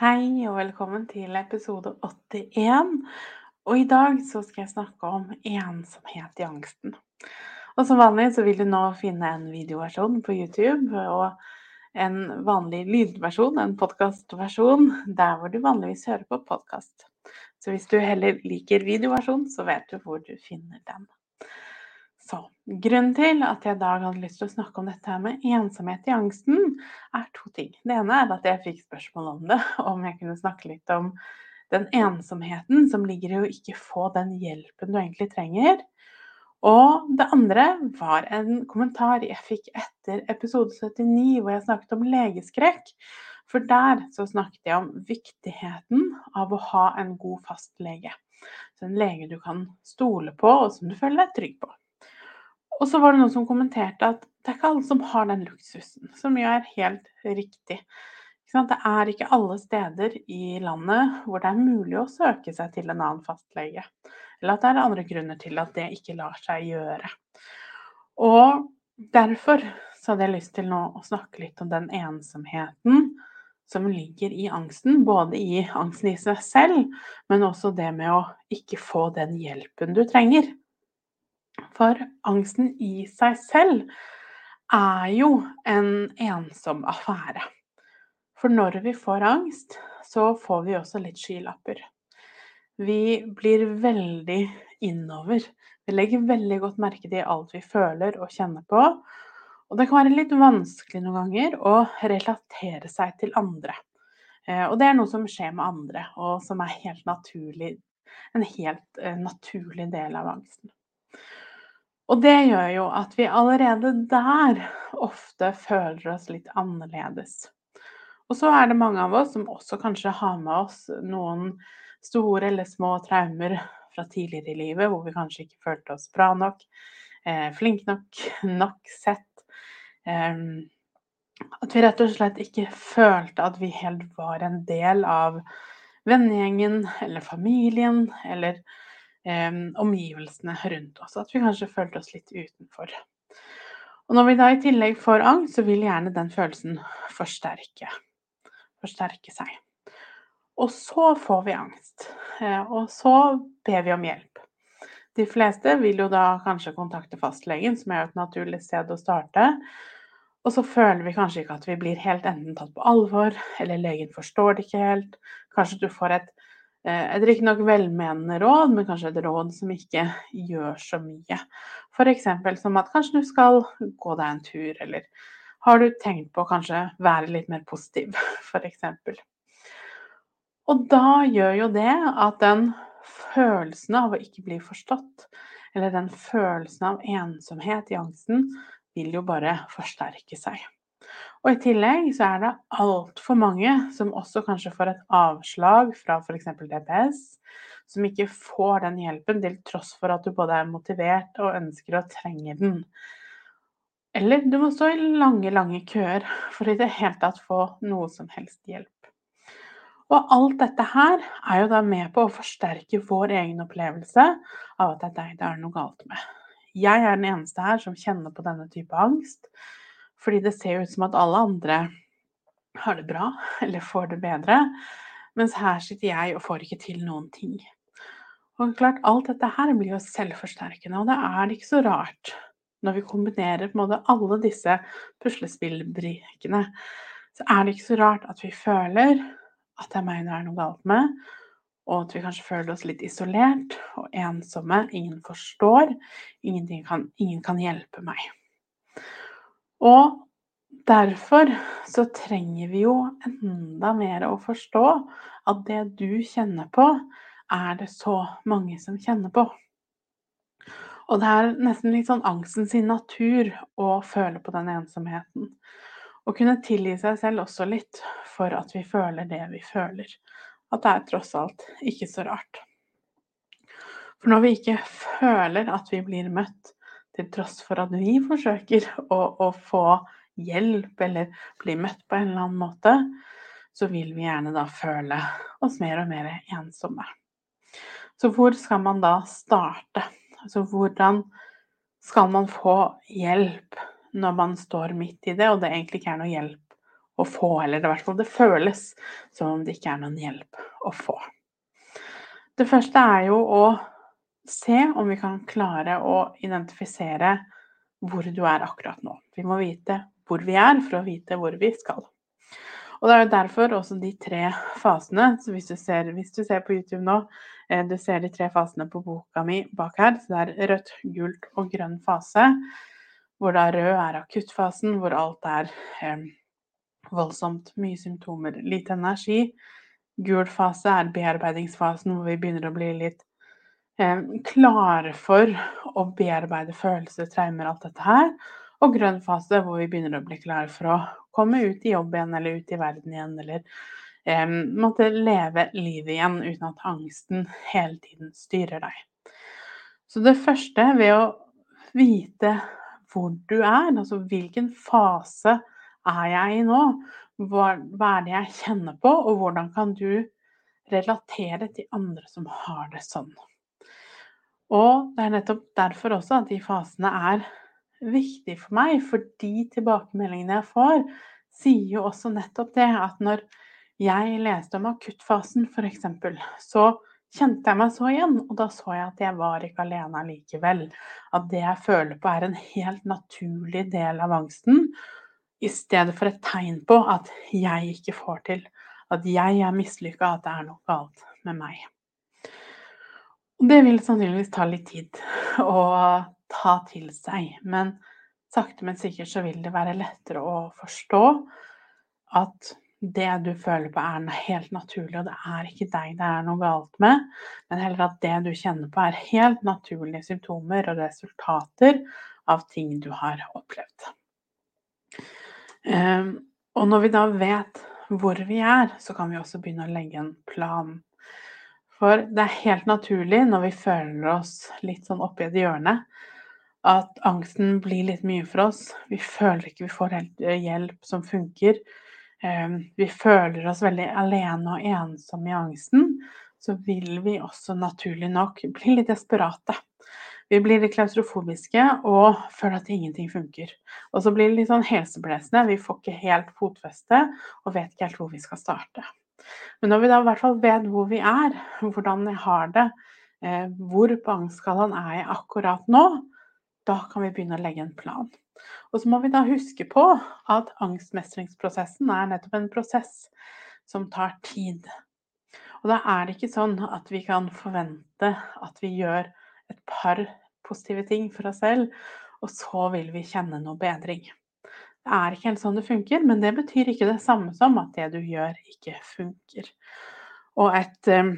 Hei og velkommen til episode 81. Og i dag så skal jeg snakke om ensomhet i angsten. Og som vanlig så vil du nå finne en videoversjon på YouTube og en vanlig lydversjon, en podkastversjon, der hvor du vanligvis hører på podkast. Så hvis du heller liker videoversjon, så vet du hvor du finner den. Så grunnen til at jeg i dag hadde lyst til å snakke om dette med ensomhet i angsten, er to ting. Det ene er at jeg fikk spørsmål om det, om jeg kunne snakke litt om den ensomheten som ligger i å ikke få den hjelpen du egentlig trenger. Og det andre var en kommentar jeg fikk etter episode 79, hvor jeg snakket om legeskrekk. For der så snakket jeg om viktigheten av å ha en god fastlege. Så en lege du kan stole på, og som du føler deg trygg på. Og så var det noen som kommenterte at det er ikke alle som har den luksusen, som jo er helt riktig. Det er ikke alle steder i landet hvor det er mulig å søke seg til en annen fastlege. Eller at det er andre grunner til at det ikke lar seg gjøre. Og derfor så hadde jeg lyst til nå å snakke litt om den ensomheten som ligger i angsten. Både i angsten i seg selv, men også det med å ikke få den hjelpen du trenger. For angsten i seg selv er jo en ensom affære. For når vi får angst, så får vi også litt skylapper. Vi blir veldig innover. Vi legger veldig godt merke til alt vi føler og kjenner på. Og det kan være litt vanskelig noen ganger å relatere seg til andre. Eh, og det er noe som skjer med andre, og som er helt naturlig, en helt eh, naturlig del av angsten. Og det gjør jo at vi allerede der ofte føler oss litt annerledes. Og så er det mange av oss som også kanskje har med oss noen store eller små traumer fra tidligere i livet, hvor vi kanskje ikke følte oss bra nok, eh, flink nok, nok sett. Eh, at vi rett og slett ikke følte at vi helt var en del av vennegjengen eller familien, eller omgivelsene rundt oss. At vi kanskje følte oss litt utenfor. Og når vi da i tillegg får angst, så vil gjerne den følelsen forsterke. Forsterke seg. Og så får vi angst. Eh, og så ber vi om hjelp. De fleste vil jo da kanskje kontakte fastlegen, som er et naturlig sted å starte. Og så føler vi kanskje ikke at vi blir helt enten tatt på alvor, eller legen forstår det ikke helt. Kanskje du får et Eh, et riktignok velmenende råd, men kanskje et råd som ikke gjør så mye. F.eks. som at kanskje du skal gå deg en tur, eller har du tenkt på å kanskje være litt mer positiv, f.eks. Og da gjør jo det at den følelsen av å ikke bli forstått, eller den følelsen av ensomhet i angsten, vil jo bare forsterke seg. Og i tillegg så er det altfor mange som også kanskje får et avslag fra f.eks. DPS, som ikke får den hjelpen til tross for at du både er motivert og ønsker og trenger den. Eller du må stå i lange, lange køer for i det hele tatt få noe som helst hjelp. Og alt dette her er jo da med på å forsterke vår egen opplevelse av at det er deg det er noe galt med. Jeg er den eneste her som kjenner på denne type angst. Fordi det ser ut som at alle andre har det bra eller får det bedre, mens her sitter jeg og får ikke til noen ting. Og klart, Alt dette her blir jo selvforsterkende, og det er ikke så rart når vi kombinerer alle disse puslespillbrikkene, så er det ikke så rart at vi føler at det er meg det er noe galt med, og at vi kanskje føler oss litt isolert og ensomme. Ingen forstår, kan, ingen kan hjelpe meg. Og derfor så trenger vi jo enda mer å forstå at det du kjenner på, er det så mange som kjenner på. Og det er nesten litt sånn angsten sin natur å føle på den ensomheten. Å kunne tilgi seg selv også litt for at vi føler det vi føler. at det er tross alt ikke så rart. For når vi ikke føler at vi blir møtt, til tross for at vi forsøker å, å få hjelp eller bli møtt på en eller annen måte, så vil vi gjerne da føle oss mer og mer ensomme. Så hvor skal man da starte? Altså hvordan skal man få hjelp når man står midt i det, og det egentlig ikke er noe hjelp å få, eller i hvert fall det føles som om det ikke er noen hjelp å få. Det første er jo å se om vi kan klare å identifisere hvor du er akkurat nå. Vi må vite hvor vi er for å vite hvor vi skal. Og det er jo derfor også de tre fasene så hvis du, ser, hvis du ser på YouTube nå, eh, du ser de tre fasene på boka mi bak her. Så det er rødt, gult og grønn fase. Hvor da rød er akuttfasen, hvor alt er eh, voldsomt mye symptomer, lite energi. Gul fase er bearbeidingsfasen, hvor vi begynner å bli litt klare for å bearbeide følelser, traumer, alt dette her. Og grønn fase, hvor vi begynner å bli klare for å komme ut i jobb igjen, eller ut i verden igjen, eller eh, måtte leve livet igjen uten at angsten hele tiden styrer deg. Så det første ved å vite hvor du er, altså hvilken fase er jeg i nå, hva, hva er det jeg kjenner på, og hvordan kan du relatere til andre som har det sånn. Og det er nettopp derfor også at de fasene er viktige for meg, for de tilbakemeldingene jeg får, sier jo også nettopp det at når jeg leste om akuttfasen f.eks., så kjente jeg meg så igjen, og da så jeg at jeg var ikke alene allikevel. At det jeg føler på er en helt naturlig del av angsten, i stedet for et tegn på at jeg ikke får til, at jeg er mislykka, at det er noe galt med meg. Og det vil sannsynligvis ta litt tid å ta til seg. Men sakte, men sikkert så vil det være lettere å forstå at det du føler på, er helt naturlig, og det er ikke deg det er noe galt med, men heller at det du kjenner på, er helt naturlige symptomer og resultater av ting du har opplevd. Um, og når vi da vet hvor vi er, så kan vi også begynne å legge en plan. For det er helt naturlig når vi føler oss litt sånn oppi et hjørne, at angsten blir litt mye for oss. Vi føler ikke vi får helt eh, hjelp som funker. Ehm, vi føler oss veldig alene og ensomme i angsten. Så vil vi også naturlig nok bli litt desperate. Vi blir litt klaustrofobiske og føler at ingenting funker. Og så blir det litt sånn helseblesende. Vi får ikke helt fotfeste og vet ikke helt hvor vi skal starte. Men når vi da i hvert fall vet hvor vi er, hvordan jeg har det, eh, hvor på angstskalaen er jeg akkurat nå, da kan vi begynne å legge en plan. Og så må vi da huske på at angstmestringsprosessen er nettopp en prosess som tar tid. Og da er det ikke sånn at vi kan forvente at vi gjør et par positive ting for oss selv, og så vil vi kjenne noe bedring. Det er ikke helt sånn det funker, men det betyr ikke det samme som at det du gjør, ikke funker. Og et um,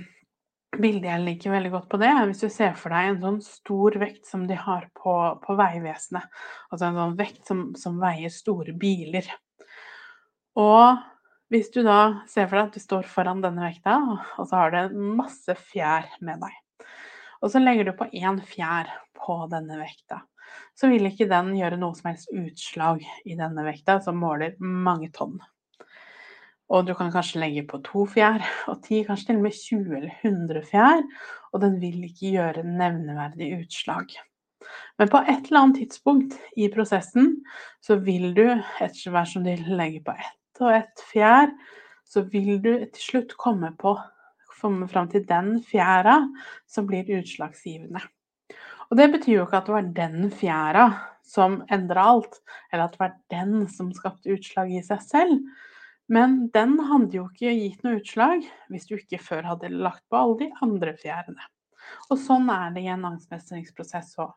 bilde jeg liker veldig godt på det, er hvis du ser for deg en sånn stor vekt som de har på, på Vegvesenet. Altså en sånn vekt som, som, veier store biler. Og hvis du da ser for deg at du står foran denne vekta, og så har du masse fjær med deg. Og så legger du på én fjær på denne vekta. Så vil ikke den gjøre noe som helst utslag i denne vekta, som måler mange tonn. Og du kan kanskje legge på to fjær, og ti, kanskje til og med 20 eller 100 fjær, og den vil ikke gjøre nevneverdig utslag. Men på et eller annet tidspunkt i prosessen så vil du, etter hvert som du legger på ett og ett fjær, så vil du til slutt komme på komme fram til den fjæra som blir utslagsgivende. Og det betyr jo ikke at det var den fjæra som endra alt, eller at det var den som skapte utslag i seg selv. Men den hadde jo ikke gitt noe utslag hvis du ikke før hadde lagt på alle de andre fjærene. Og sånn er det i en angstmestringsprosess òg.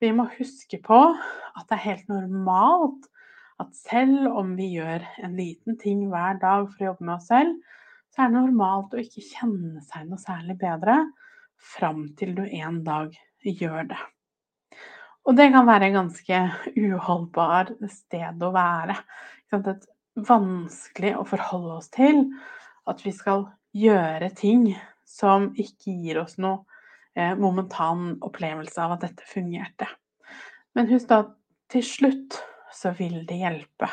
Vi må huske på at det er helt normalt at selv om vi gjør en liten ting hver dag for å jobbe med oss selv, så er det normalt å ikke kjenne seg noe særlig bedre fram til du en dag gjør det. Og det kan være et ganske uholdbar sted å være. Et vanskelig å forholde oss til at vi skal gjøre ting som ikke gir oss noe eh, momentan opplevelse av at dette fungerte. Men husk da, til slutt så vil det hjelpe.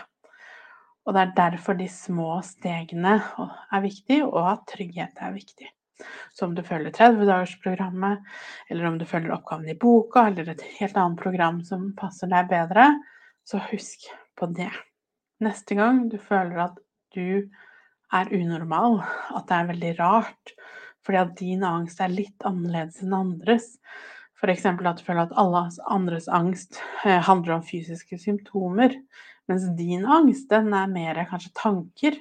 Og det er derfor de små stegene er viktig, og at trygghet er viktig. Så om du følger 30-dagersprogrammet, eller om du følger oppgaven i boka, eller et helt annet program som passer deg bedre, så husk på det. Neste gang du føler at du er unormal, at det er veldig rart, fordi at din angst er litt annerledes enn andres, F.eks. at du føler at alle andres angst eh, handler om fysiske symptomer, mens din angst den er mer kanskje tanker.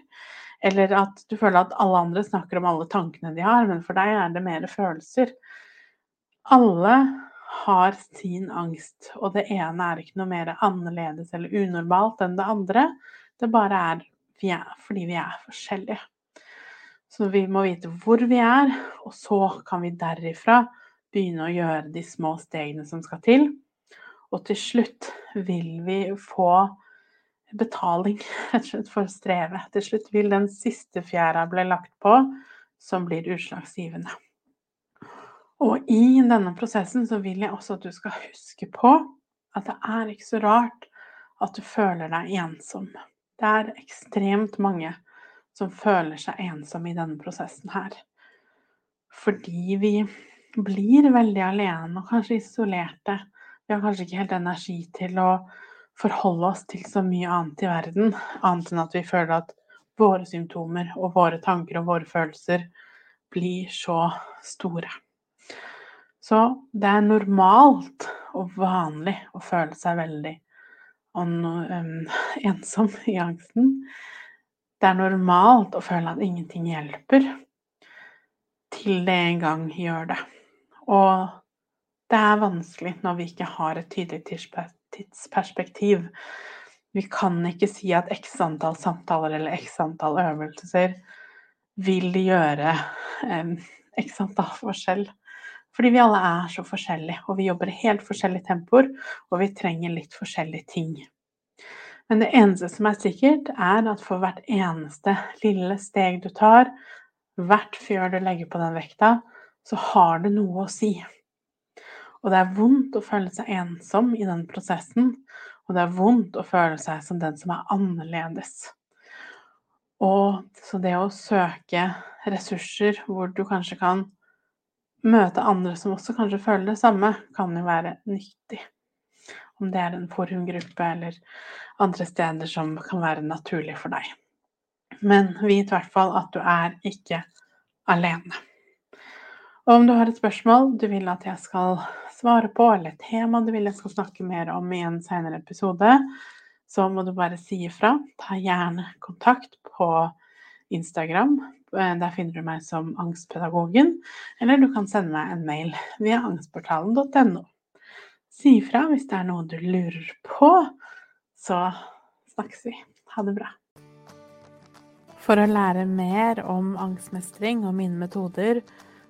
Eller at du føler at alle andre snakker om alle tankene de har, men for deg er det mer følelser. Alle har sin angst, og det ene er ikke noe mer annerledes eller unormalt enn det andre. Det bare er, vi er fordi vi er forskjellige. Så vi må vite hvor vi er, og så kan vi derifra begynne å gjøre de små stegene som skal til. Og til slutt vil vi få betaling for strevet. Til slutt vil den siste fjæra bli lagt på, som blir utslagsgivende. Og i denne prosessen så vil jeg også at du skal huske på at det er ikke så rart at du føler deg ensom. Det er ekstremt mange som føler seg ensomme i denne prosessen her. Fordi vi blir veldig alene og kanskje isolerte. Vi har kanskje ikke helt energi til å forholde oss til så mye annet i verden, annet enn at vi føler at våre symptomer og våre tanker og våre følelser blir så store. Så det er normalt og vanlig å føle seg veldig ensom i angsten. Det er normalt å føle at ingenting hjelper, til det en gang gjør det. Og det er vanskelig når vi ikke har et tydelig tidsperspektiv. Vi kan ikke si at x antall samtaler eller x antall øvelser vil gjøre x antall forskjell. Fordi vi alle er så forskjellige, og vi jobber i helt forskjellige tempoer, og vi trenger litt forskjellige ting. Men det eneste som er sikkert, er at for hvert eneste lille steg du tar, hvert før du legger på den vekta, så har det noe å si. Og det er vondt å føle seg ensom i den prosessen, og det er vondt å føle seg som den som er annerledes. Og så det å søke ressurser hvor du kanskje kan møte andre som også kanskje føler det samme, kan jo være nyttig. Om det er en forumgruppe eller andre steder som kan være naturlig for deg. Men vit i hvert fall at du er ikke alene. Og om du har et spørsmål du vil at jeg skal svare på, eller et tema du vil jeg skal snakke mer om i en senere episode, så må du bare si ifra. Ta gjerne kontakt på Instagram. Der finner du meg som Angstpedagogen. Eller du kan sende meg en mail via angstportalen.no. Si ifra hvis det er noe du lurer på, så snakkes vi. Ha det bra. For å lære mer om angstmestring og mine metoder,